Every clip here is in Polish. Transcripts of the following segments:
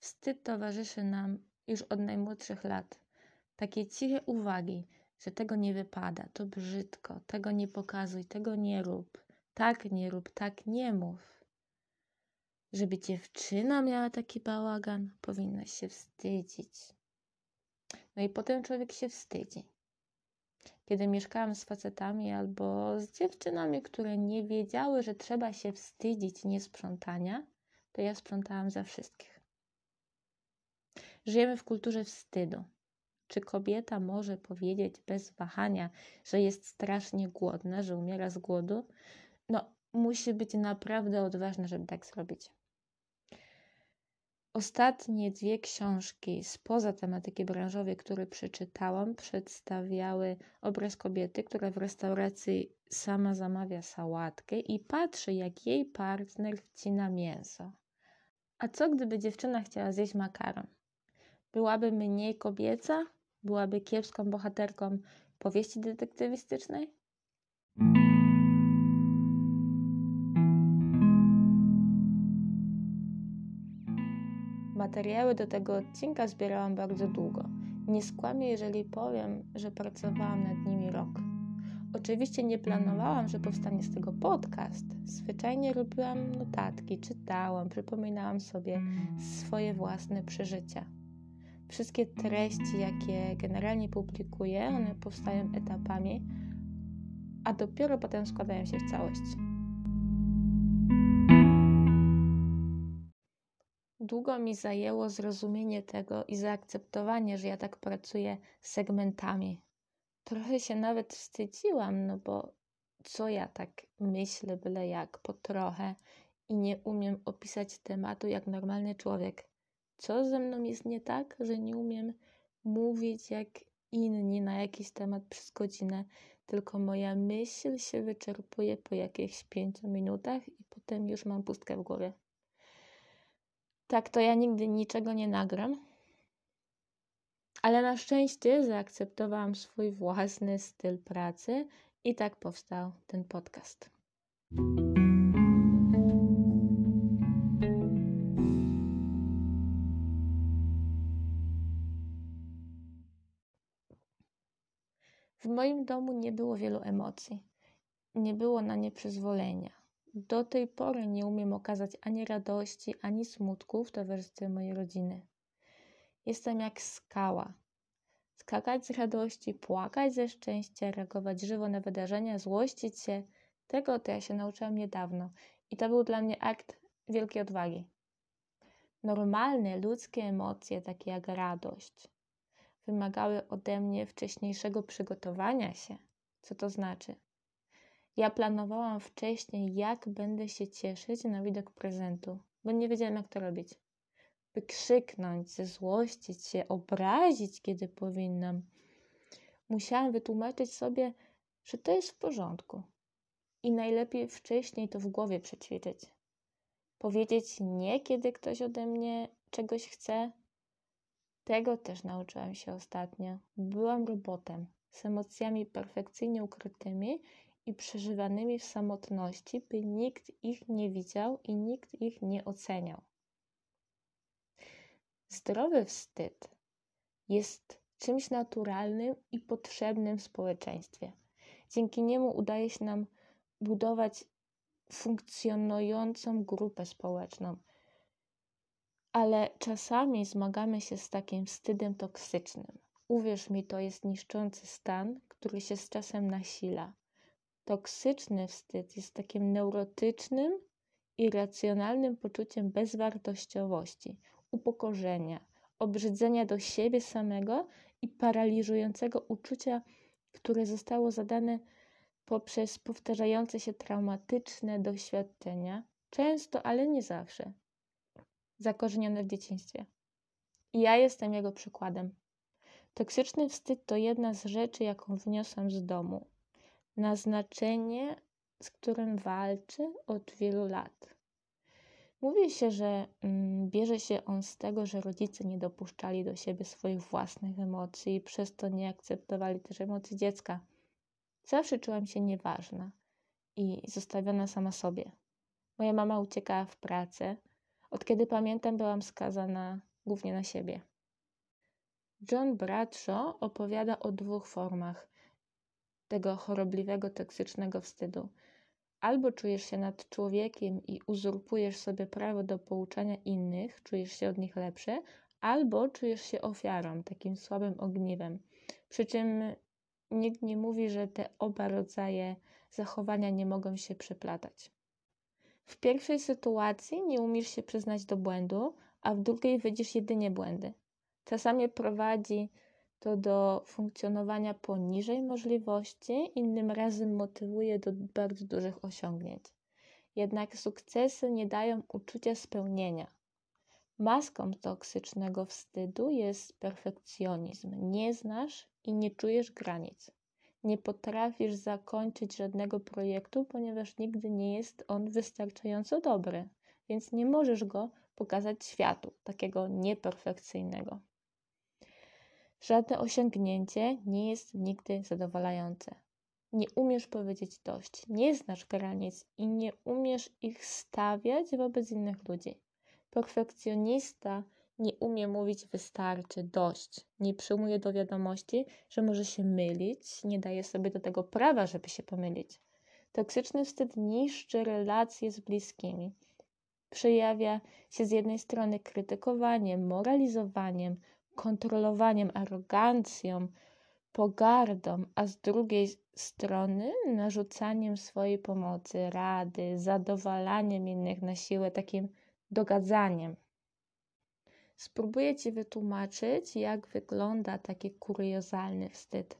Wstyd towarzyszy nam już od najmłodszych lat. Takie ciche uwagi, że tego nie wypada, to brzydko, tego nie pokazuj, tego nie rób, tak nie rób, tak nie mów. Żeby dziewczyna miała taki bałagan, powinna się wstydzić. No i potem człowiek się wstydzi. Kiedy mieszkałam z facetami albo z dziewczynami, które nie wiedziały, że trzeba się wstydzić niesprzątania, to ja sprzątałam za wszystkich. Żyjemy w kulturze wstydu. Czy kobieta może powiedzieć bez wahania, że jest strasznie głodna, że umiera z głodu? No, musi być naprawdę odważna, żeby tak zrobić. Ostatnie dwie książki spoza tematyki branżowej, które przeczytałam, przedstawiały obraz kobiety, która w restauracji sama zamawia sałatkę i patrzy, jak jej partner wcina mięso. A co gdyby dziewczyna chciała zjeść makaron? Byłaby mniej kobieca? Byłaby kiepską bohaterką powieści detektywistycznej? Materiały do tego odcinka zbierałam bardzo długo. Nie skłamię, jeżeli powiem, że pracowałam nad nimi rok. Oczywiście nie planowałam, że powstanie z tego podcast. Zwyczajnie robiłam notatki, czytałam, przypominałam sobie swoje własne przeżycia. Wszystkie treści, jakie generalnie publikuję, one powstają etapami, a dopiero potem składają się w całość. Długo mi zajęło zrozumienie tego i zaakceptowanie, że ja tak pracuję segmentami. Trochę się nawet wstydziłam, no bo co ja tak myślę, byle jak, po trochę i nie umiem opisać tematu jak normalny człowiek. Co ze mną jest nie tak, że nie umiem mówić jak inni na jakiś temat przez godzinę, tylko moja myśl się wyczerpuje po jakichś pięciu minutach i potem już mam pustkę w głowie. Tak, to ja nigdy niczego nie nagram. Ale na szczęście zaakceptowałam swój własny styl pracy i tak powstał ten podcast. Moim domu nie było wielu emocji. Nie było na nie przyzwolenia. Do tej pory nie umiem okazać ani radości, ani smutku w towarzystwie mojej rodziny. Jestem jak skała. Skakać z radości, płakać ze szczęścia, reagować żywo na wydarzenia, złościć się. Tego to ja się nauczyłam niedawno i to był dla mnie akt wielkiej odwagi. Normalne ludzkie emocje, takie jak radość, wymagały ode mnie wcześniejszego przygotowania się. Co to znaczy? Ja planowałam wcześniej, jak będę się cieszyć na widok prezentu, bo nie wiedziałam, jak to robić. By krzyknąć, zezłościć się, obrazić, kiedy powinnam. Musiałam wytłumaczyć sobie, że to jest w porządku. I najlepiej wcześniej to w głowie przećwiczyć. Powiedzieć nie, kiedy ktoś ode mnie czegoś chce. Tego też nauczyłam się ostatnio. Byłam robotem z emocjami perfekcyjnie ukrytymi i przeżywanymi w samotności, by nikt ich nie widział i nikt ich nie oceniał. Zdrowy wstyd jest czymś naturalnym i potrzebnym w społeczeństwie. Dzięki niemu udaje się nam budować funkcjonującą grupę społeczną. Ale czasami zmagamy się z takim wstydem toksycznym. Uwierz mi, to jest niszczący stan, który się z czasem nasila. Toksyczny wstyd jest takim neurotycznym, irracjonalnym poczuciem bezwartościowości, upokorzenia, obrzydzenia do siebie samego i paraliżującego uczucia, które zostało zadane poprzez powtarzające się traumatyczne doświadczenia, często, ale nie zawsze, zakorzenione w dzieciństwie. I ja jestem jego przykładem. Toksyczny wstyd to jedna z rzeczy, jaką wniosłam z domu na znaczenie, z którym walczy od wielu lat. Mówi się, że mm, bierze się on z tego, że rodzice nie dopuszczali do siebie swoich własnych emocji i przez to nie akceptowali też emocji dziecka. Zawsze czułam się nieważna i zostawiona sama sobie. Moja mama uciekała w pracę. Od kiedy pamiętam, byłam skazana głównie na siebie. John Bradshaw opowiada o dwóch formach tego chorobliwego, toksycznego wstydu. Albo czujesz się nad człowiekiem i uzurpujesz sobie prawo do pouczania innych, czujesz się od nich lepszy, albo czujesz się ofiarą, takim słabym ogniwem. Przy czym nikt nie mówi, że te oba rodzaje zachowania nie mogą się przeplatać. W pierwszej sytuacji nie umiesz się przyznać do błędu, a w drugiej widzisz jedynie błędy. Czasami prowadzi to do funkcjonowania poniżej możliwości, innym razem motywuje do bardzo dużych osiągnięć. Jednak sukcesy nie dają uczucia spełnienia. Maską toksycznego wstydu jest perfekcjonizm. Nie znasz i nie czujesz granic. Nie potrafisz zakończyć żadnego projektu, ponieważ nigdy nie jest on wystarczająco dobry, więc nie możesz go pokazać światu, takiego nieperfekcyjnego. Żadne osiągnięcie nie jest nigdy zadowalające. Nie umiesz powiedzieć dość, nie znasz granic i nie umiesz ich stawiać wobec innych ludzi. Perfekcjonista nie umie mówić wystarczy, dość, nie przyjmuje do wiadomości, że może się mylić, nie daje sobie do tego prawa, żeby się pomylić. Toksyczny wstyd niszczy relacje z bliskimi. Przejawia się z jednej strony krytykowaniem, moralizowaniem, kontrolowaniem, arogancją, pogardą, a z drugiej strony narzucaniem swojej pomocy, rady, zadowalaniem innych na siłę, takim dogadzaniem. Spróbuję Ci wytłumaczyć, jak wygląda taki kuriozalny wstyd.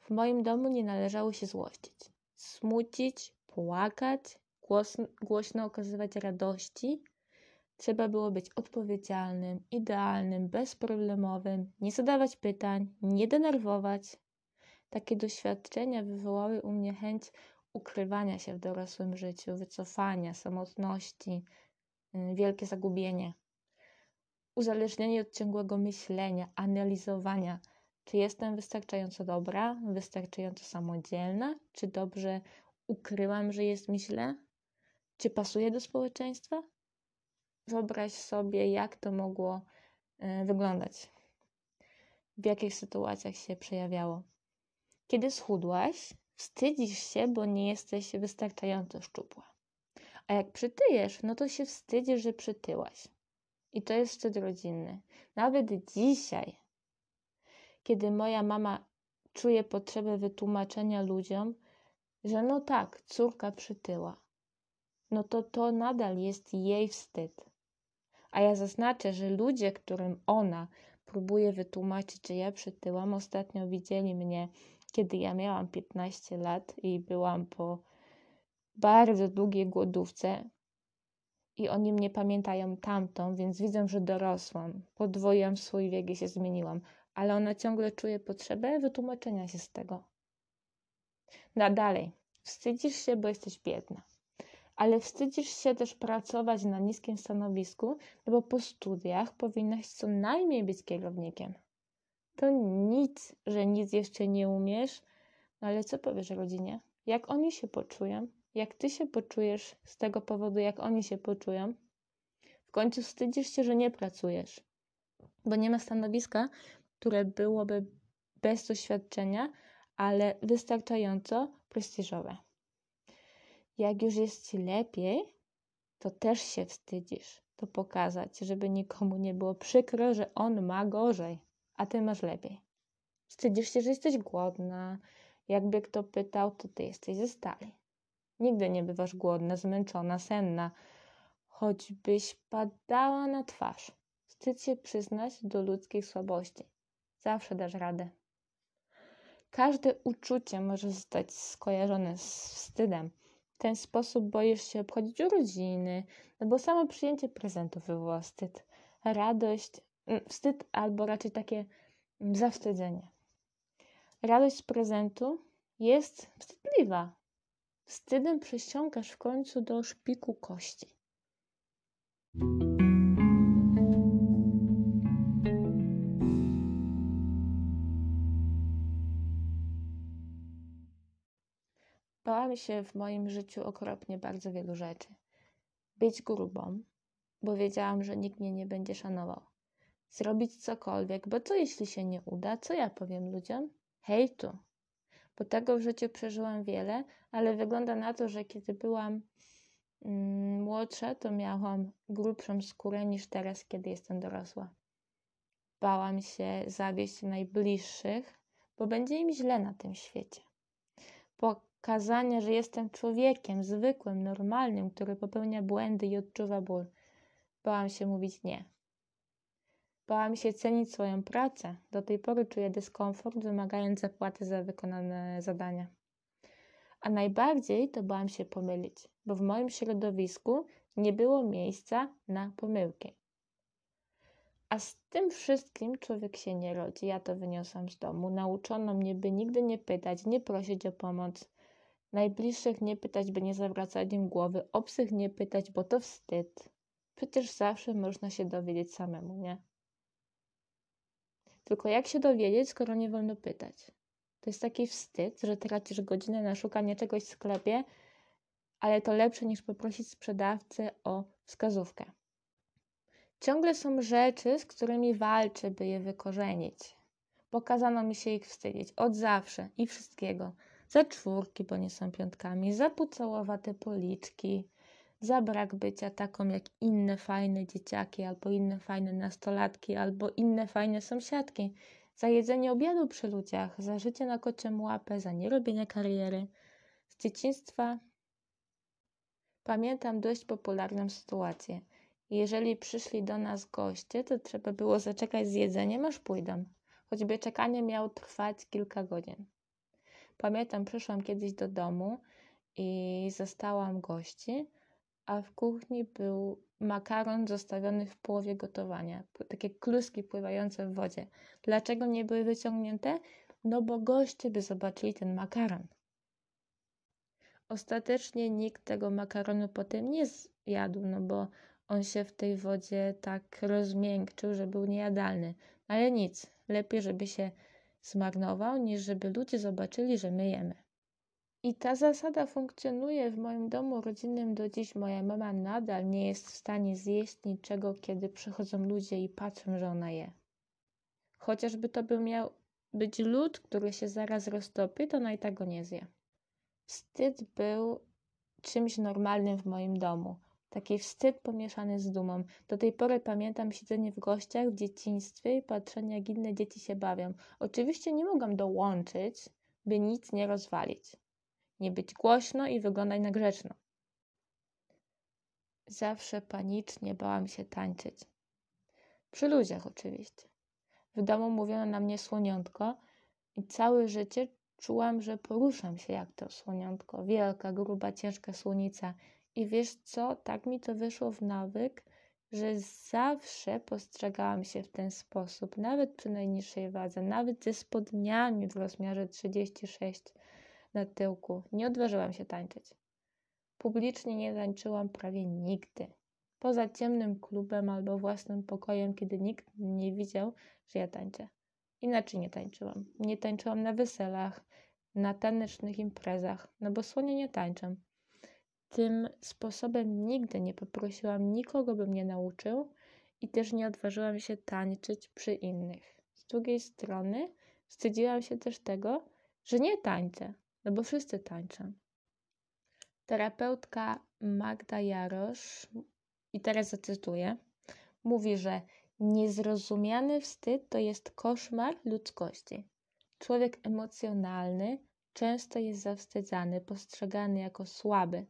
W moim domu nie należało się złościć, smucić, płakać, głośno, głośno okazywać radości. Trzeba było być odpowiedzialnym, idealnym, bezproblemowym, nie zadawać pytań, nie denerwować. Takie doświadczenia wywołały u mnie chęć ukrywania się w dorosłym życiu, wycofania, samotności, y, wielkie zagubienie uzależnienie od ciągłego myślenia, analizowania, czy jestem wystarczająco dobra, wystarczająco samodzielna, czy dobrze ukryłam, że jest mi źle, czy pasuje do społeczeństwa. Wyobraź sobie, jak to mogło y, wyglądać, w jakich sytuacjach się przejawiało. Kiedy schudłaś, wstydzisz się, bo nie jesteś wystarczająco szczupła. A jak przytyjesz, no to się wstydzisz, że przytyłaś. I to jest wstyd rodzinny. Nawet dzisiaj, kiedy moja mama czuje potrzebę wytłumaczenia ludziom, że no tak, córka przytyła, no to to nadal jest jej wstyd. A ja zaznaczę, że ludzie, którym ona próbuje wytłumaczyć, że ja przytyłam, ostatnio widzieli mnie, kiedy ja miałam 15 lat i byłam po bardzo długiej głodówce, i oni mnie pamiętają tamtą, więc widzą, że dorosłam, podwoiłam swój wiek i się zmieniłam, ale ona ciągle czuje potrzebę wytłumaczenia się z tego. No dalej, wstydzisz się, bo jesteś biedna, ale wstydzisz się też pracować na niskim stanowisku, no bo po studiach powinnaś co najmniej być kierownikiem. To nic, że nic jeszcze nie umiesz, no ale co powiesz rodzinie? Jak oni się poczują? Jak ty się poczujesz z tego powodu, jak oni się poczują. W końcu wstydzisz się, że nie pracujesz, bo nie ma stanowiska, które byłoby bez doświadczenia, ale wystarczająco prestiżowe. Jak już jest ci lepiej, to też się wstydzisz to pokazać, żeby nikomu nie było przykro, że on ma gorzej, a ty masz lepiej. Wstydzisz się, że jesteś głodna. Jakby kto pytał, to ty jesteś ze stali. Nigdy nie bywasz głodna, zmęczona, senna, choćbyś padała na twarz. Wstyd się przyznać do ludzkiej słabości. Zawsze dasz radę. Każde uczucie może zostać skojarzone z wstydem. W ten sposób boisz się obchodzić urodziny, no bo samo przyjęcie prezentu wywoła wstyd. Radość, mm, wstyd albo raczej takie mm, zawstydzenie. Radość z prezentu jest wstydliwa, Wstydem przysiągasz w końcu do szpiku kości. Bałam się w moim życiu okropnie bardzo wielu rzeczy. Być grubą, bo wiedziałam, że nikt mnie nie będzie szanował. zrobić cokolwiek, bo co jeśli się nie uda? Co ja powiem ludziom? Hejtu. Bo tego w życiu przeżyłam wiele, ale wygląda na to, że kiedy byłam mm, młodsza, to miałam grubszą skórę niż teraz, kiedy jestem dorosła. Bałam się zawieść najbliższych, bo będzie im źle na tym świecie. Pokazania, że jestem człowiekiem zwykłym, normalnym, który popełnia błędy i odczuwa ból. Bałam się mówić nie. Bałam się cenić swoją pracę. Do tej pory czuję dyskomfort, wymagając zapłaty za wykonane zadania. A najbardziej to bałam się pomylić, bo w moim środowisku nie było miejsca na pomyłki. A z tym wszystkim człowiek się nie rodzi. Ja to wyniosłam z domu. Nauczono mnie, by nigdy nie pytać, nie prosić o pomoc. Najbliższych nie pytać, by nie zawracać im głowy. Obcych nie pytać, bo to wstyd. Przecież zawsze można się dowiedzieć samemu, nie? Tylko jak się dowiedzieć, skoro nie wolno pytać? To jest taki wstyd, że tracisz godzinę na szukanie czegoś w sklepie, ale to lepsze niż poprosić sprzedawcę o wskazówkę. Ciągle są rzeczy, z którymi walczę, by je wykorzenić. Pokazano mi się ich wstydzić od zawsze i wszystkiego. Za czwórki, bo nie są piątkami, za pucałowate policzki, za brak bycia taką jak inne fajne dzieciaki, albo inne fajne nastolatki, albo inne fajne sąsiadki, za jedzenie obiadu przy ludziach, za życie na kociem łapę, za nierobienie kariery. Z dzieciństwa pamiętam dość popularną sytuację. Jeżeli przyszli do nas goście, to trzeba było zaczekać z jedzeniem, aż pójdą. Choćby czekanie miało trwać kilka godzin. Pamiętam, przyszłam kiedyś do domu i zastałam gości, a w kuchni był makaron zostawiony w połowie gotowania. Takie kluski pływające w wodzie. Dlaczego nie były wyciągnięte? No bo goście by zobaczyli ten makaron. Ostatecznie nikt tego makaronu potem nie zjadł, no bo on się w tej wodzie tak rozmiękczył, że był niejadalny. Ale nic, lepiej, żeby się zmarnował, niż żeby ludzie zobaczyli, że my jemy. I ta zasada funkcjonuje w moim domu rodzinnym do dziś. Moja mama nadal nie jest w stanie zjeść niczego, kiedy przychodzą ludzie i patrzą, że ona je. Chociażby to by miał być lód, który się zaraz roztopi, to ona i tak go nie zje. Wstyd był czymś normalnym w moim domu. Taki wstyd pomieszany z dumą. Do tej pory pamiętam siedzenie w gościach w dzieciństwie i patrzenie, jak inne dzieci się bawią. Oczywiście nie mogłam dołączyć, by nic nie rozwalić. Nie być głośno i wyglądać na grzeczno. Zawsze panicznie bałam się tańczyć. Przy ludziach oczywiście. W domu mówiono na mnie słoniątko i całe życie czułam, że poruszam się jak to słoniątko. Wielka, gruba, ciężka słonica i wiesz co, tak mi to wyszło w nawyk, że zawsze postrzegałam się w ten sposób, nawet przy najniższej wadze, nawet ze spodniami w rozmiarze 36 na tyłku. Nie odważyłam się tańczyć. Publicznie nie tańczyłam prawie nigdy. Poza ciemnym klubem albo własnym pokojem, kiedy nikt nie widział, że ja tańczę. Inaczej nie tańczyłam. Nie tańczyłam na weselach, na tanecznych imprezach, no bo słonie nie tańczą. Tym sposobem nigdy nie poprosiłam nikogo, by mnie nauczył i też nie odważyłam się tańczyć przy innych. Z drugiej strony wstydziłam się też tego, że nie tańczę, no bo wszyscy tańczą. Terapeutka Magda Jarosz, i teraz zacytuję, mówi, że niezrozumiany wstyd to jest koszmar ludzkości. Człowiek emocjonalny często jest zawstydzany, postrzegany jako słaby,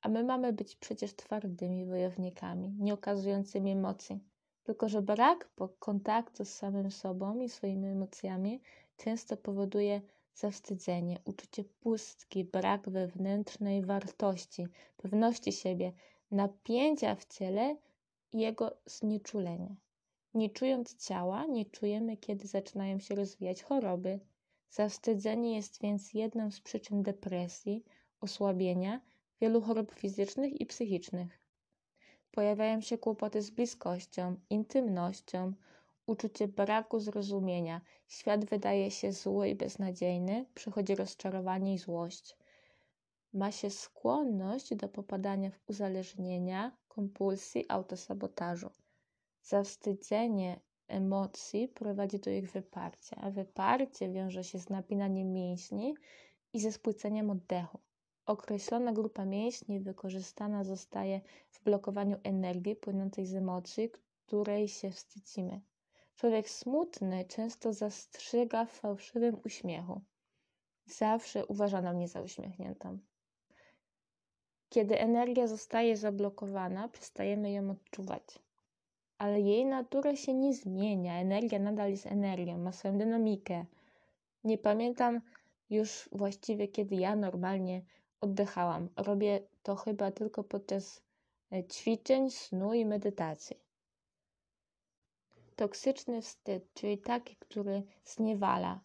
a my mamy być przecież twardymi wojownikami, nie okazującymi emocji. Tylko, że brak kontaktu z samym sobą i swoimi emocjami często powoduje zawstydzenie, uczucie pustki, brak wewnętrznej wartości, pewności siebie, napięcia w ciele i jego znieczulenie. Nie czując ciała, nie czujemy, kiedy zaczynają się rozwijać choroby. Zawstydzenie jest więc jedną z przyczyn depresji, osłabienia, wielu chorób fizycznych i psychicznych. Pojawiają się kłopoty z bliskością, intymnością, uczucie braku zrozumienia. Świat wydaje się zły i beznadziejny, przychodzi rozczarowanie i złość. Ma się skłonność do popadania w uzależnienia, kompulsji, autosabotażu. Zawstydzenie emocji prowadzi do ich wyparcia, a wyparcie wiąże się z napinaniem mięśni i ze spłyceniem oddechu. Określona grupa mięśni wykorzystana zostaje w blokowaniu energii płynącej z emocji, której się wstydzimy. Człowiek smutny często zastrzyga w fałszywym uśmiechu. Zawsze uważano mnie za uśmiechniętą. Kiedy energia zostaje zablokowana, przestajemy ją odczuwać. Ale jej natura się nie zmienia. Energia nadal jest energią, ma swoją dynamikę. Nie pamiętam już właściwie, kiedy ja normalnie oddychałam. Robię to chyba tylko podczas e, ćwiczeń, snu i medytacji. Toksyczny wstyd, czyli taki, który zniewala,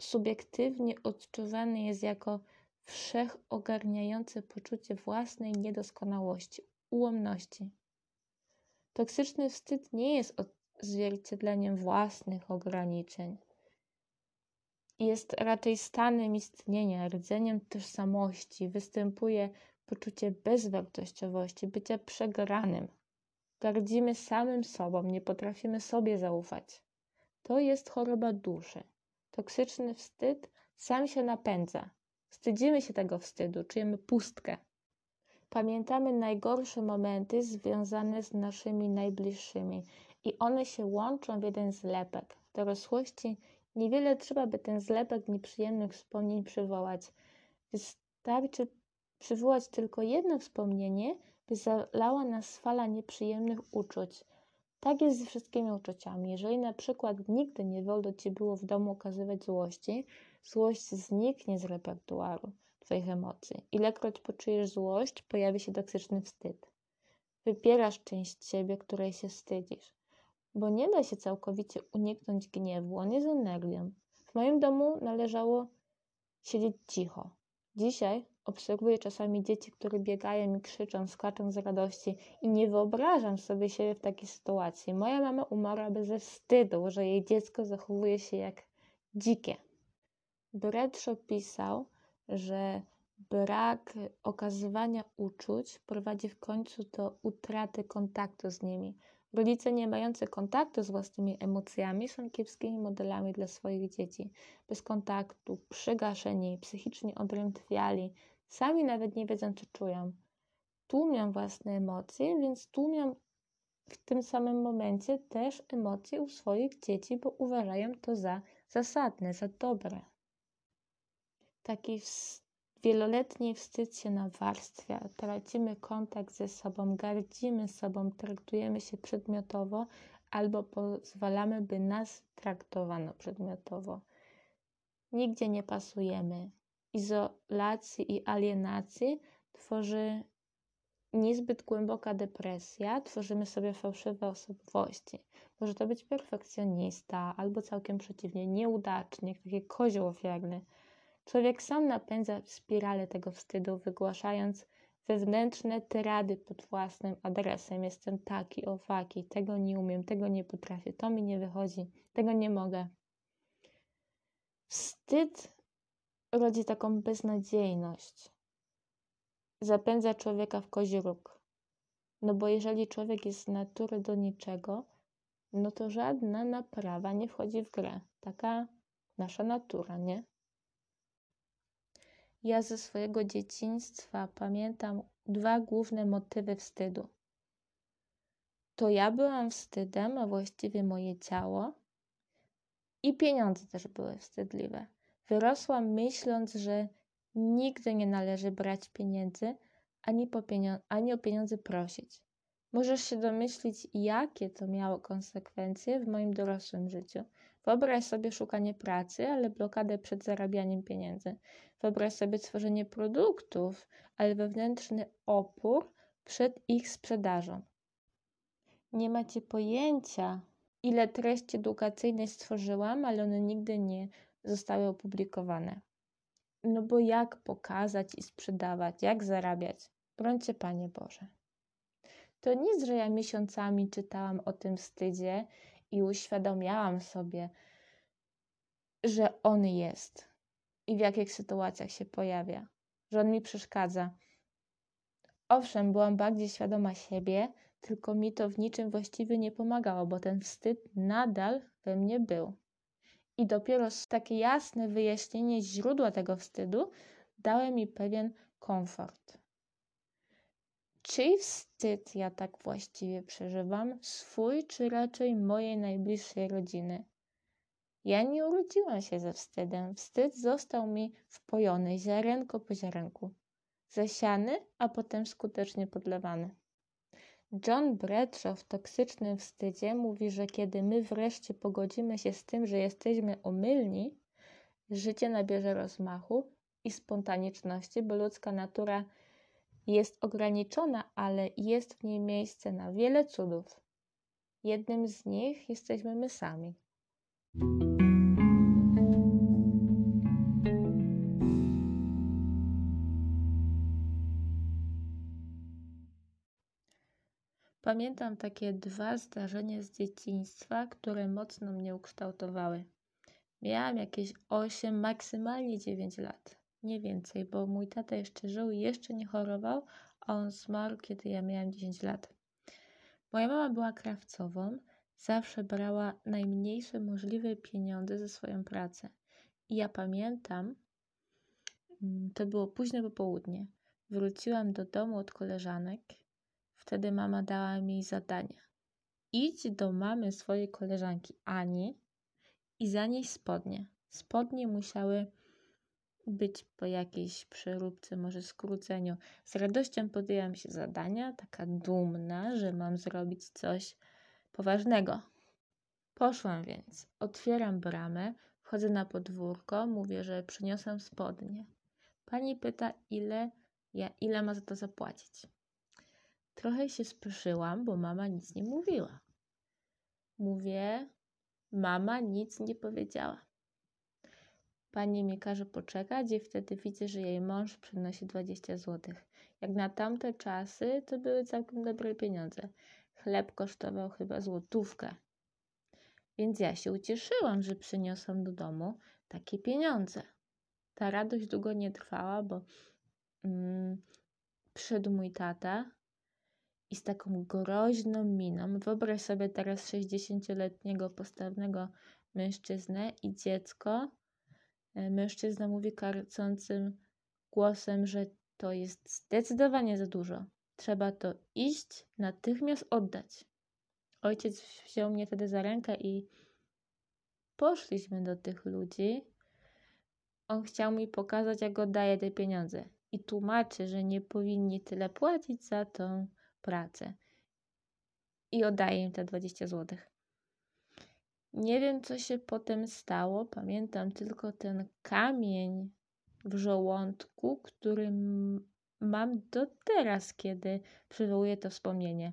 subiektywnie odczuwany jest jako wszechogarniające poczucie własnej niedoskonałości, ułomności. Toksyczny wstyd nie jest odzwierciedleniem własnych ograniczeń. Jest raczej stanem istnienia, rdzeniem tożsamości. Występuje poczucie bezwartościowości, bycia przegranym. Gardzimy samym sobą, nie potrafimy sobie zaufać. To jest choroba duszy. Toksyczny wstyd sam się napędza. Wstydzimy się tego wstydu, czujemy pustkę. Pamiętamy najgorsze momenty związane z naszymi najbliższymi i one się łączą w jeden zlepek. W dorosłości niewiele trzeba, by ten zlepek nieprzyjemnych wspomnień przywołać. Wystarczy przywołać tylko jedno wspomnienie, by zalała nas fala nieprzyjemnych uczuć. Tak jest ze wszystkimi uczuciami. Jeżeli na przykład nigdy nie wolno ci było w domu okazywać złości, złość zniknie z repertuaru Twoich emocji. Ilekroć poczujesz złość, pojawi się toksyczny wstyd. Wypierasz część siebie, której się wstydzisz. Bo nie da się całkowicie uniknąć gniewu, on jest energią. W moim domu należało siedzieć cicho. Dzisiaj obserwuję czasami dzieci, które biegają i krzyczą, skaczą z radości i nie wyobrażam sobie siebie w takiej sytuacji. Moja mama umarłaby ze wstydu, że jej dziecko zachowuje się jak dzikie. Bradshaw pisał, że brak okazywania uczuć prowadzi w końcu do utraty kontaktu z nimi. Rodzice nie mający kontaktu z własnymi emocjami są kiepskimi modelami dla swoich dzieci. Bez kontaktu, przygaszeni, psychicznie odrętwiali, sami nawet nie wiedzą, co czują. Tłumią własne emocje, więc tłumią w tym samym momencie też emocje u swoich dzieci, bo uważają to za zasadne, za dobre taki wieloletni wstyd się nawarstwia, tracimy kontakt ze sobą, gardzimy sobą, traktujemy się przedmiotowo albo pozwalamy, by nas traktowano przedmiotowo. Nigdzie nie pasujemy. Izolacji i alienacji tworzy niezbyt głęboka depresja, tworzymy sobie fałszywe osobowości. Może to być perfekcjonista, albo całkiem przeciwnie, nieudacznik, taki kozioł ofiarny. Człowiek sam napędza spiralę tego wstydu, wygłaszając wewnętrzne tyrady pod własnym adresem. Jestem taki, owaki, tego nie umiem, tego nie potrafię, to mi nie wychodzi, tego nie mogę. Wstyd rodzi taką beznadziejność. Zapędza człowieka w kozi róg. No bo jeżeli człowiek jest z natury do niczego, no to żadna naprawa nie wchodzi w grę. Taka nasza natura, nie? Ja ze swojego dzieciństwa pamiętam dwa główne motywy wstydu. To ja byłam wstydem, a właściwie moje ciało, i pieniądze też były wstydliwe. Wyrosłam myśląc, że nigdy nie należy brać pieniędzy ani, ani o pieniądze prosić. Możesz się domyślić, jakie to miało konsekwencje w moim dorosłym życiu. Wyobraź sobie szukanie pracy, ale blokadę przed zarabianiem pieniędzy. Wyobraź sobie tworzenie produktów, ale wewnętrzny opór przed ich sprzedażą. Nie macie pojęcia, ile treści edukacyjnej stworzyłam, ale one nigdy nie zostały opublikowane. No bo jak pokazać i sprzedawać, jak zarabiać? Brońcie Panie Boże. To nic, że ja miesiącami czytałam o tym wstydzie i uświadamiałam sobie, że on jest i w jakich sytuacjach się pojawia, że on mi przeszkadza. Owszem, byłam bardziej świadoma siebie, tylko mi to w niczym właściwie nie pomagało, bo ten wstyd nadal we mnie był. I dopiero takie jasne wyjaśnienie źródła tego wstydu dało mi pewien komfort. Czyj wstyd ja tak właściwie przeżywam? Swój czy raczej mojej najbliższej rodziny? Ja nie urodziłam się ze wstydem. Wstyd został mi wpojony ziarenko po ziarenku. Zasiany, a potem skutecznie podlewany. John Bradshaw w toksycznym wstydzie mówi, że kiedy my wreszcie pogodzimy się z tym, że jesteśmy omylni, życie nabierze rozmachu i spontaniczności, bo ludzka natura jest ograniczona, ale jest w niej miejsce na wiele cudów. Jednym z nich jesteśmy my sami. Pamiętam takie dwa zdarzenia z dzieciństwa, które mocno mnie ukształtowały. Miałam jakieś 8, maksymalnie 9 lat. Nie więcej, bo mój tata jeszcze żył i jeszcze nie chorował, a on zmarł, kiedy ja miałam 10 lat. Moja mama była krawcową, zawsze brała najmniejsze możliwe pieniądze za swoją pracę. I ja pamiętam, mm, to było późne popołudnie. Wróciłam do domu od koleżanek Wtedy mama dała mi zadanie. Idź do mamy swojej koleżanki Ani i zanieś spodnie. Spodnie musiały być po jakiejś przeróbce, może skróceniu. Z radością podjęłam się zadania, taka dumna, że mam zrobić coś poważnego. Poszłam więc, otwieram bramę, wchodzę na podwórko, mówię, że przyniosłam spodnie. Pani pyta, ile, ja, ile ma za to zapłacić. Trochę się spieszyłam, bo mama nic nie mówiła. Mówię, mama nic nie powiedziała. Pani mi każe poczekać i wtedy widzę, że jej mąż przynosi 20 zł. Jak na tamte czasy, to były całkiem dobre pieniądze. Chleb kosztował chyba złotówkę. Więc ja się ucieszyłam, że przyniosłam do domu takie pieniądze. Ta radość długo nie trwała, bo mm, przyszedł mój tata i z taką groźną miną. Wyobraź sobie teraz 60-letniego postawnego mężczyznę i dziecko. E, mężczyzna mówi karcącym głosem, że to jest zdecydowanie za dużo. Trzeba to iść, natychmiast oddać. Ojciec wziął mnie wtedy za rękę i poszliśmy do tych ludzi. On chciał mi pokazać, jak oddaje te pieniądze. I tłumaczy, że nie powinni tyle płacić za tą pracę i oddaję im te 20 zł. Nie wiem, co się potem stało. Pamiętam tylko ten kamień w żołądku, który mam do teraz, kiedy przywołuję to wspomnienie.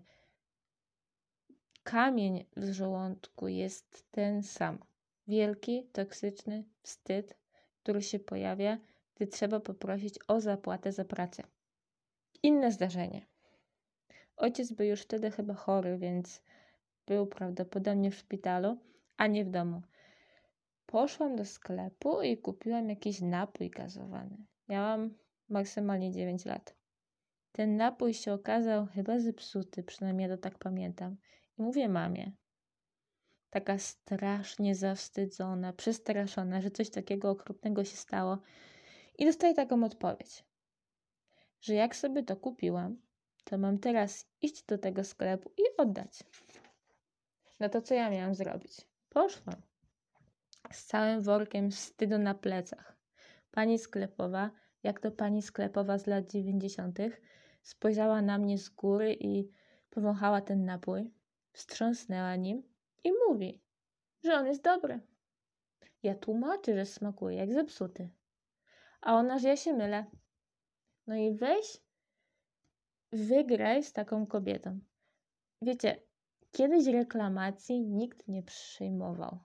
Kamień w żołądku jest ten sam. Wielki, toksyczny wstyd, który się pojawia, gdy trzeba poprosić o zapłatę za pracę. Inne zdarzenie. Ojciec był już wtedy chyba chory, więc był prawdopodobnie w szpitalu, a nie w domu. Poszłam do sklepu i kupiłam jakiś napój gazowany. Miałam maksymalnie 9 lat. Ten napój się okazał chyba zepsuty, przynajmniej ja to tak pamiętam. I mówię mamie, taka strasznie zawstydzona, przestraszona, że coś takiego okropnego się stało. I dostaję taką odpowiedź, że jak sobie to kupiłam, to mam teraz iść do tego sklepu i oddać. No to co ja miałam zrobić? Poszłam. Z całym workiem wstydu na plecach. Pani sklepowa, jak to pani sklepowa z lat dziewięćdziesiątych, spojrzała na mnie z góry i powąchała ten napój, wstrząsnęła nim i mówi, że on jest dobry. Ja tłumaczę, że smakuje jak zepsuty. A ona, że ja się mylę. No i weź wygraj z taką kobietą. Wiecie, kiedyś reklamacji nikt nie przyjmował.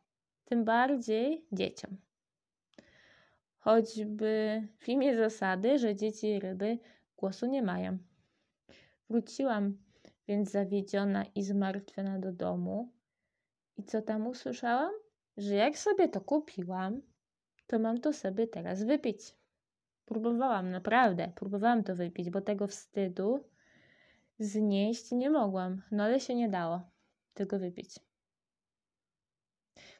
Tym bardziej dzieciom. Choćby w imię zasady, że dzieci ryby głosu nie mają. Wróciłam więc zawiedziona i zmartwiona do domu. I co tam usłyszałam? Że jak sobie to kupiłam, to mam to sobie teraz wypić. Próbowałam, naprawdę, próbowałam to wypić, bo tego wstydu znieść nie mogłam, no ale się nie dało tego wypić.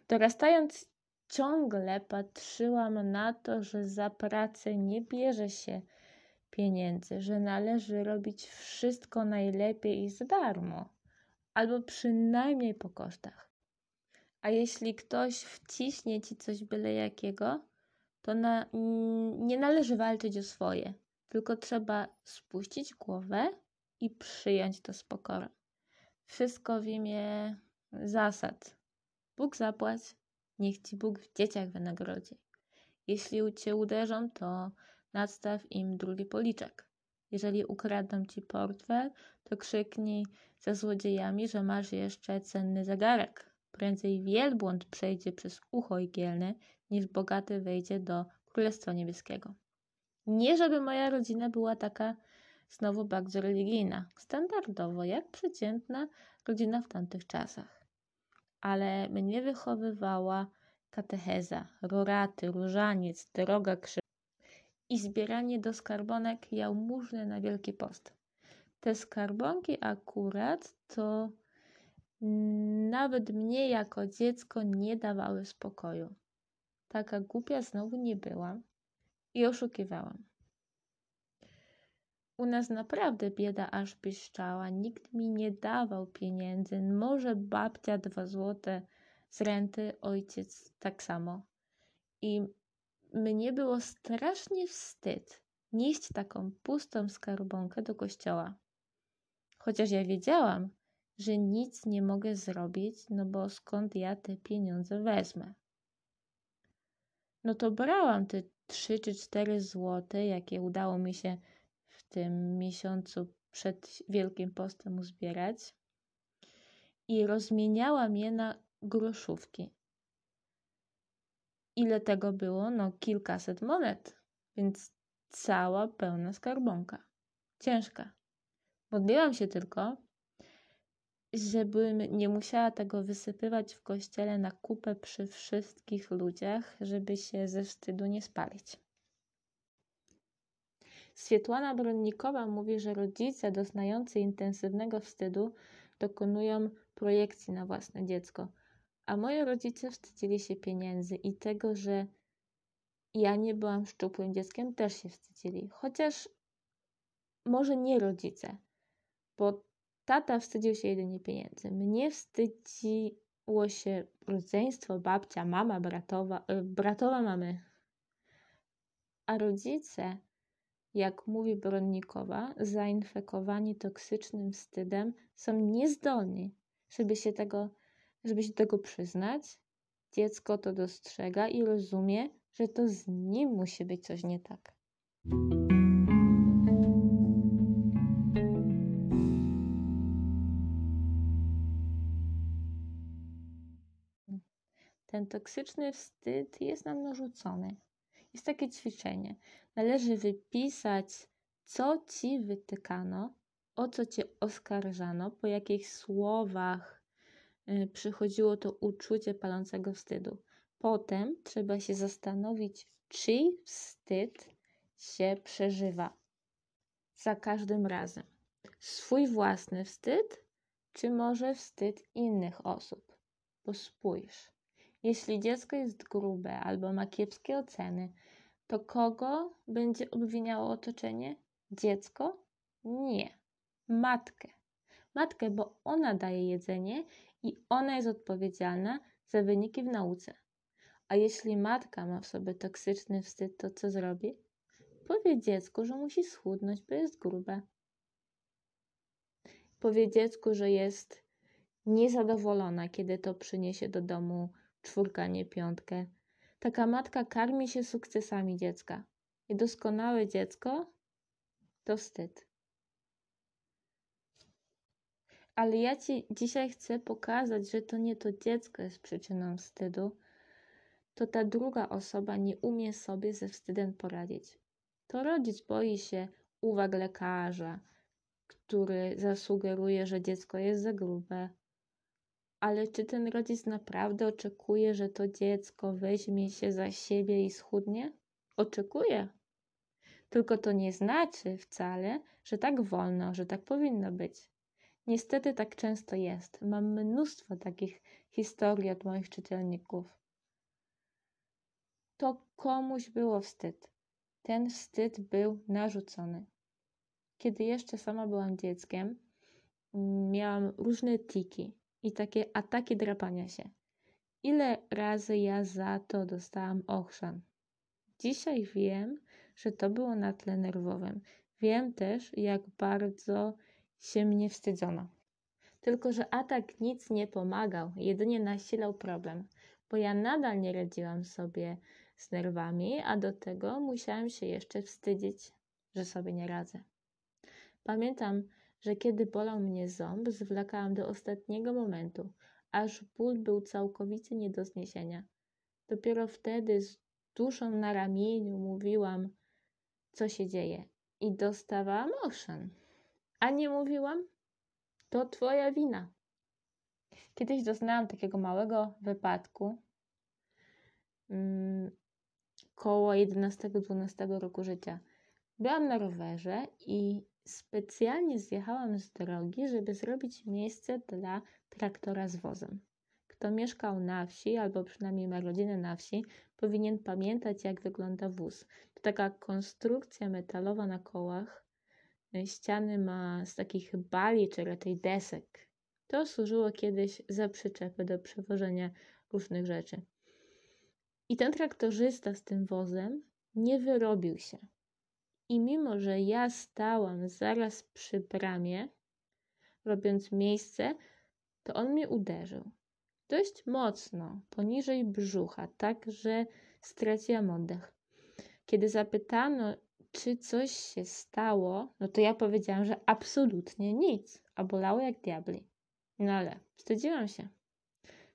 Dorastając ciągle patrzyłam na to, że za pracę nie bierze się pieniędzy, że należy robić wszystko najlepiej i za darmo, albo przynajmniej po kosztach. A jeśli ktoś wciśnie ci coś byle jakiego, to na, nie należy walczyć o swoje, tylko trzeba spuścić głowę i przyjąć to z pokorą. Wszystko w imię zasad. Bóg zapłać, niech ci Bóg w dzieciach wynagrodzi. Jeśli cię uderzą, to nadstaw im drugi policzek. Jeżeli ukradną ci portfel, to krzyknij za złodziejami, że masz jeszcze cenny zegarek. Prędzej wielbłąd przejdzie przez ucho igielne, niż bogaty wejdzie do Królestwa Niebieskiego. Nie, żeby moja rodzina była taka znowu bardzo religijna, standardowo, jak przeciętna rodzina w tamtych czasach. Ale mnie wychowywała katecheza, roraty, różaniec, droga krzyż i zbieranie do skarbonek jałmużny na Wielki Post. Te skarbonki akurat to nawet mnie jako dziecko nie dawały spokoju. Taka głupia znowu nie byłam i oszukiwałam. U nas naprawdę bieda aż piszczała. Nikt mi nie dawał pieniędzy. Może babcia dwa złote z renty, ojciec tak samo. I mnie było strasznie wstyd nieść taką pustą skarbonkę do kościoła. Chociaż ja wiedziałam, że nic nie mogę zrobić, no bo skąd ja te pieniądze wezmę? No to brałam te trzy czy cztery złote, jakie udało mi się tym miesiącu przed Wielkim Postem uzbierać i rozmieniałam je na groszówki. Ile tego było? No kilkaset monet, więc cała pełna skarbonka. Ciężka. Modliłam się tylko, żebym nie musiała tego wysypywać w kościele na kupę przy wszystkich ludziach, żeby się ze wstydu nie spalić. Swietłana Bronnikowa mówi, że rodzice doznający intensywnego wstydu dokonują projekcji na własne dziecko, a moi rodzice wstydzili się pieniędzy i tego, że ja nie byłam szczupłym dzieckiem, też się wstydzili. Chociaż może nie rodzice, bo Tata wstydził się jedynie pieniędzy. Mnie wstydziło się rodzeństwo, babcia, mama, bratowa, e, bratowa mamy. A rodzice, jak mówi Bronnikowa, zainfekowani toksycznym wstydem, są niezdolni, żeby się tego, żeby się tego przyznać. Dziecko to dostrzega i rozumie, że to z nim musi być coś nie tak. Ten toksyczny wstyd jest nam narzucony. Jest takie ćwiczenie. Należy wypisać, co ci wytykano, o co cię oskarżano, po jakich słowach y, przychodziło to uczucie palącego wstydu. Potem trzeba się zastanowić, czyj wstyd się przeżywa za każdym razem. Swój własny wstyd, czy może wstyd innych osób? Bo spójrz. Jeśli dziecko jest grube albo ma kiepskie oceny, to kogo będzie obwiniało otoczenie? Dziecko? Nie. Matkę. Matkę, bo ona daje jedzenie i ona jest odpowiedzialna za wyniki w nauce. A jeśli matka ma w sobie toksyczny wstyd, to co zrobi? Powie dziecku, że musi schudnąć, bo jest grube. Powie dziecku, że jest niezadowolona, kiedy to przyniesie do domu czwórka, nie piątkę. Taka matka karmi się sukcesami dziecka. I doskonałe dziecko to wstyd. Ale ja ci dzisiaj chcę pokazać, że to nie to dziecko jest przyczyną wstydu, to ta druga osoba nie umie sobie ze wstydem poradzić. To rodzic boi się uwag lekarza, który zasugeruje, że dziecko jest za grube, ale czy ten rodzic naprawdę oczekuje, że to dziecko weźmie się za siebie i schudnie? Oczekuje. Tylko to nie znaczy wcale, że tak wolno, że tak powinno być. Niestety tak często jest. Mam mnóstwo takich historii od moich czytelników. To komuś było wstyd. Ten wstyd był narzucony. Kiedy jeszcze sama byłam dzieckiem, miałam różne tiki i takie ataki drapania się. Ile razy ja za to dostałam ochrzan. Dzisiaj wiem, że to było na tle nerwowym. Wiem też, jak bardzo się mnie wstydzono. Tylko, że atak nic nie pomagał, jedynie nasilał problem, bo ja nadal nie radziłam sobie z nerwami, a do tego musiałam się jeszcze wstydzić, że sobie nie radzę. Pamiętam, że kiedy bolał mnie ząb, zwlekałam do ostatniego momentu, aż ból był całkowicie nie do zniesienia. Dopiero wtedy z duszą na ramieniu mówiłam, co się dzieje i dostawałam oszan. A nie mówiłam? To twoja wina. Kiedyś doznałam takiego małego wypadku mm, koło 11-12 roku życia. Byłam na rowerze i specjalnie zjechałam z drogi, żeby zrobić miejsce dla traktora z wozem. Kto mieszkał na wsi, albo przynajmniej ma rodzinę na wsi, powinien pamiętać, jak wygląda wóz. To taka konstrukcja metalowa na kołach. Ściany ma z takich bali, czy raczej desek. To służyło kiedyś za przyczepy do przewożenia różnych rzeczy. I ten traktorzysta z tym wozem nie wyrobił się. I mimo, że ja stałam zaraz przy bramie, robiąc miejsce, to on mnie uderzył. Dość mocno, poniżej brzucha, tak że straciłam oddech. Kiedy zapytano, czy coś się stało, no to ja powiedziałam, że absolutnie nic, a bolało jak diabli. No ale wstydziłam się.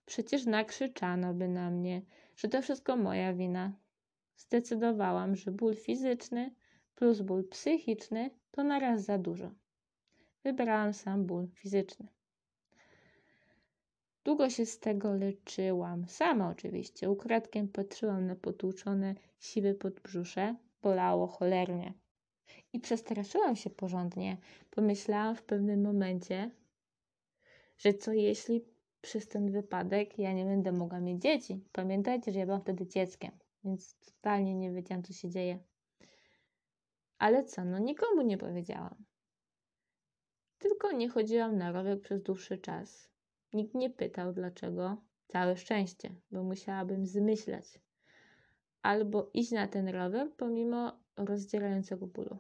Przecież nakrzyczano by na mnie, że to wszystko moja wina. Zdecydowałam, że ból fizyczny plus ból psychiczny to naraz za dużo. Wybrałam sam ból fizyczny. Długo się z tego leczyłam. Sama oczywiście. Ukradkiem patrzyłam na potłuczone, siwe podbrzusze. Bolało cholernie. I przestraszyłam się porządnie. Pomyślałam w pewnym momencie, że co jeśli przez ten wypadek ja nie będę mogła mieć dzieci. Pamiętajcie, że ja byłam wtedy dzieckiem, więc totalnie nie wiedziałam, co się dzieje. Ale co, no nikomu nie powiedziałam. Tylko nie chodziłam na rower przez dłuższy czas. Nikt nie pytał dlaczego. Całe szczęście, bo musiałabym zmyślać. Albo iść na ten rower pomimo rozdzierającego bólu.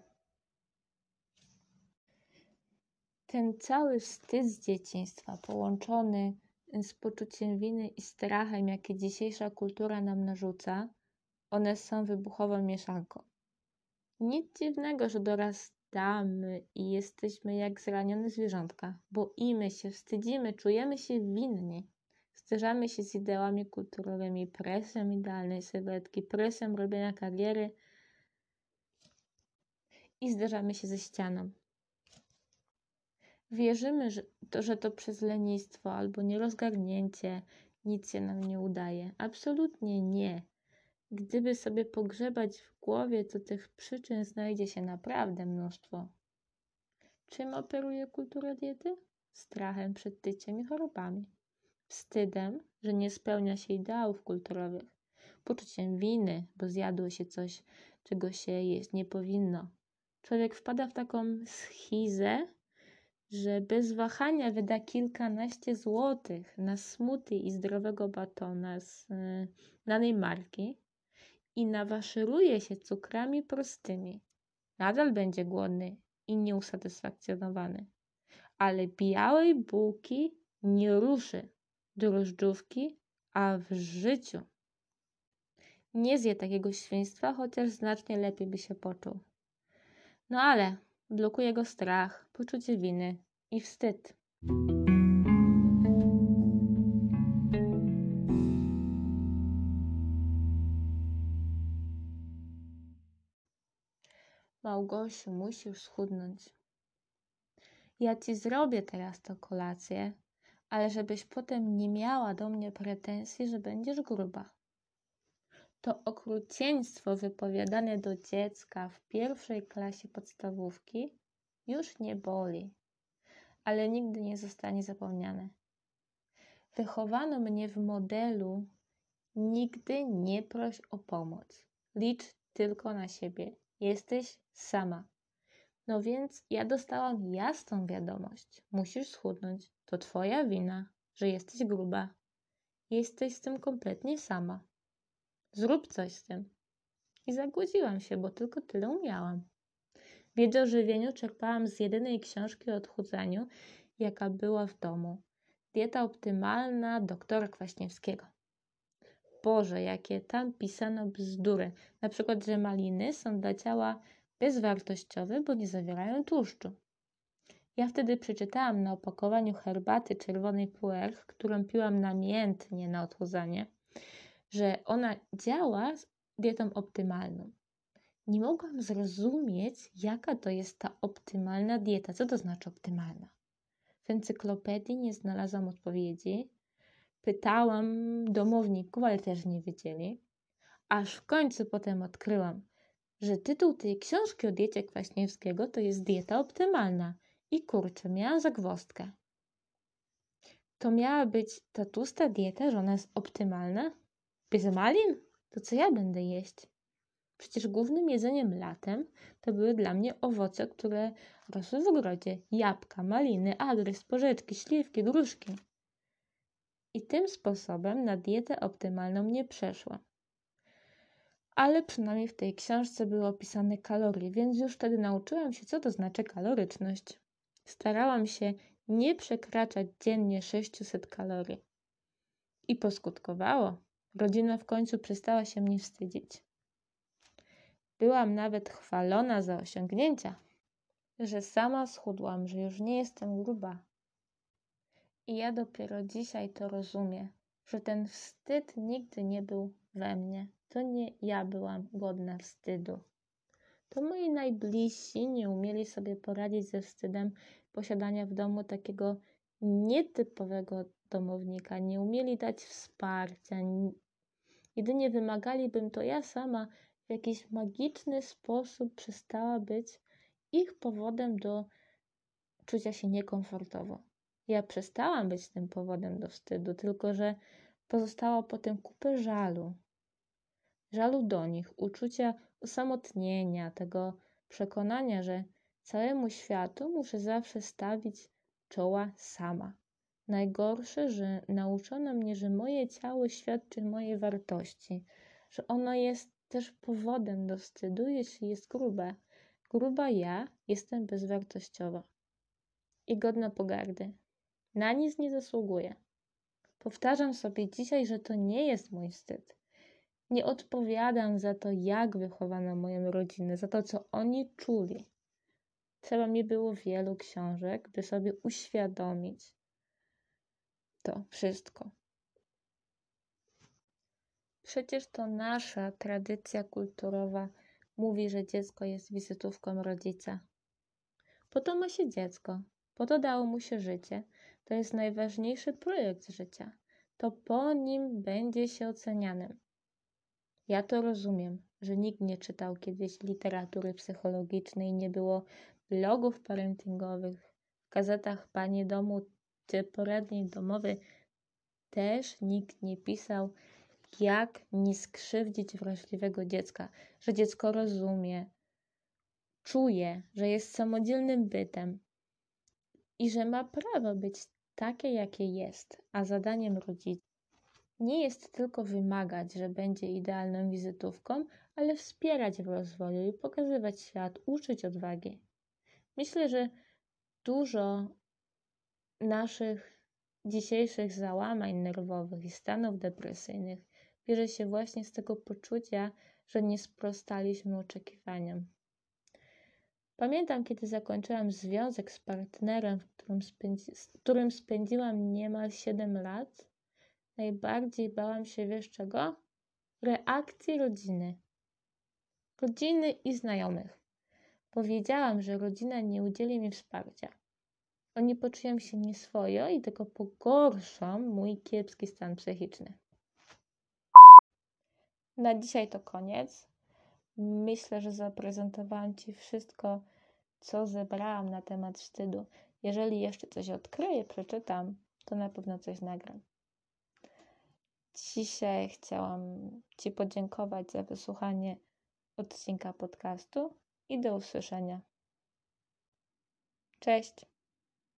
Ten cały wstyd z dzieciństwa, połączony z poczuciem winy i strachem, jakie dzisiejsza kultura nam narzuca, one są wybuchową mieszanką. Nic dziwnego, że dorastamy i jesteśmy jak zranione zwierzątka. Boimy się, wstydzimy, czujemy się winni. Zderzamy się z ideałami kulturowymi, presją idealnej sylwetki, presją robienia kariery i zderzamy się ze ścianą. Wierzymy, że to, że to przez lenistwo albo nierozgarnięcie nic się nam nie udaje. Absolutnie nie. Gdyby sobie pogrzebać w głowie, to tych przyczyn znajdzie się naprawdę mnóstwo. Czym operuje kultura diety? Strachem przed tyciem i chorobami. Wstydem, że nie spełnia się ideałów kulturowych. Poczuciem winy, bo zjadło się coś, czego się jeść nie powinno. Człowiek wpada w taką schizę, że bez wahania wyda kilkanaście złotych na smuty i zdrowego batona z y, danej marki i nawaszeruje się cukrami prostymi. Nadal będzie głodny i nieusatysfakcjonowany. Ale białej bułki nie ruszy, drożdżówki, a w życiu. Nie zje takiego świństwa, chociaż znacznie lepiej by się poczuł. No ale blokuje go strach, poczucie winy i wstyd. Małgosiu, musisz schudnąć. Ja ci zrobię teraz to kolację, ale żebyś potem nie miała do mnie pretensji, że będziesz gruba. to okrucieństwo wypowiadane do dziecka w pierwszej klasie podstawówki już nie boli, ale nigdy nie zostanie zapomniane. Wychowano mnie w modelu nigdy nie proś o pomoc. Licz tylko na siebie. Jesteś sama. No więc ja dostałam jasną wiadomość. Musisz schudnąć. To twoja wina, że jesteś gruba. Jesteś z tym kompletnie sama. Zrób coś z tym. I zagłodziłam się, bo tylko tyle umiałam. Wiedzę o żywieniu czerpałam z jedynej książki o odchudzaniu, jaka była w domu. Dieta optymalna doktora Kwaśniewskiego. Boże, jakie tam pisano bzdury. Na przykład, że maliny są dla ciała bezwartościowe, bo nie zawierają tłuszczu. Ja wtedy przeczytałam na opakowaniu herbaty czerwonej puer, którą piłam namiętnie na odchudzanie, że ona działa z dietą optymalną. Nie mogłam zrozumieć, jaka to jest ta optymalna dieta. Co to znaczy optymalna? W encyklopedii nie znalazłam odpowiedzi. Pytałam domowników, ale też nie wiedzieli. Aż w końcu potem odkryłam, że tytuł tej książki o diecie Kwaśniewskiego to jest dieta optymalna. I kurczę, miałam zagwozdkę. To miała być ta tłusta dieta, że ona jest optymalna? Bez malin? To co ja będę jeść? Przecież głównym jedzeniem latem to były dla mnie owoce, które rosły w ogrodzie. Jabłka, maliny, agrys, porzeczki, śliwki, gruszki. I tym sposobem na dietę optymalną nie przeszła. Ale przynajmniej w tej książce były opisane kalorie, więc już wtedy nauczyłam się, co to znaczy kaloryczność. Starałam się nie przekraczać dziennie 600 kalorii. I poskutkowało. Rodzina w końcu przestała się mnie wstydzić. Byłam nawet chwalona za osiągnięcia, że sama schudłam, że już nie jestem gruba. I ja dopiero dzisiaj to rozumiem, że ten wstyd nigdy nie był we mnie. To nie ja byłam godna wstydu. To moi najbliżsi nie umieli sobie poradzić ze wstydem posiadania w domu takiego nietypowego domownika, nie umieli dać wsparcia. Jedynie wymagalibym to ja sama w jakiś magiczny sposób przestała być ich powodem do czucia się niekomfortowo. Ja przestałam być tym powodem do wstydu, tylko że pozostało potem kupę żalu. Żalu do nich, uczucia osamotnienia, tego przekonania, że całemu światu muszę zawsze stawić czoła sama. Najgorsze, że nauczono mnie, że moje ciało świadczy mojej wartości, że ono jest też powodem do wstydu, jeśli jest grube. Gruba ja jestem bezwartościowa i godna pogardy. Na nic nie zasługuję. Powtarzam sobie dzisiaj, że to nie jest mój wstyd. Nie odpowiadam za to, jak wychowano moją rodzinę, za to, co oni czuli. Trzeba mi było wielu książek, by sobie uświadomić to wszystko. Przecież to nasza tradycja kulturowa mówi, że dziecko jest wizytówką rodzica. Po to ma się dziecko, po to dało mu się życie. To jest najważniejszy projekt życia. To po nim będzie się ocenianym. Ja to rozumiem, że nikt nie czytał kiedyś literatury psychologicznej, nie było blogów parentingowych, w gazetach Panie Domu czy poradni domowej też nikt nie pisał jak nie skrzywdzić wrażliwego dziecka, że dziecko rozumie, czuje, że jest samodzielnym bytem i że ma prawo być takie, jakie jest, a zadaniem rodziców nie jest tylko wymagać, że będzie idealną wizytówką, ale wspierać w rozwoju i pokazywać świat, uczyć odwagi. Myślę, że dużo naszych dzisiejszych załamań nerwowych i stanów depresyjnych bierze się właśnie z tego poczucia, że nie sprostaliśmy oczekiwaniom. Pamiętam, kiedy zakończyłam związek z partnerem, którym, spędzi, z którym spędziłam niemal 7 lat, najbardziej bałam się, wiesz czego? Reakcji rodziny. Rodziny i znajomych. Powiedziałam, że rodzina nie udzieli mi wsparcia. Oni poczują się nieswojo i tylko pogorszą mój kiepski stan psychiczny. Na dzisiaj to koniec. Myślę, że zaprezentowałam Ci wszystko, co zebrałam na temat wstydu. Jeżeli jeszcze coś odkryję, przeczytam, to na pewno coś nagram. Dzisiaj chciałam Ci podziękować za wysłuchanie odcinka podcastu i do usłyszenia. Cześć!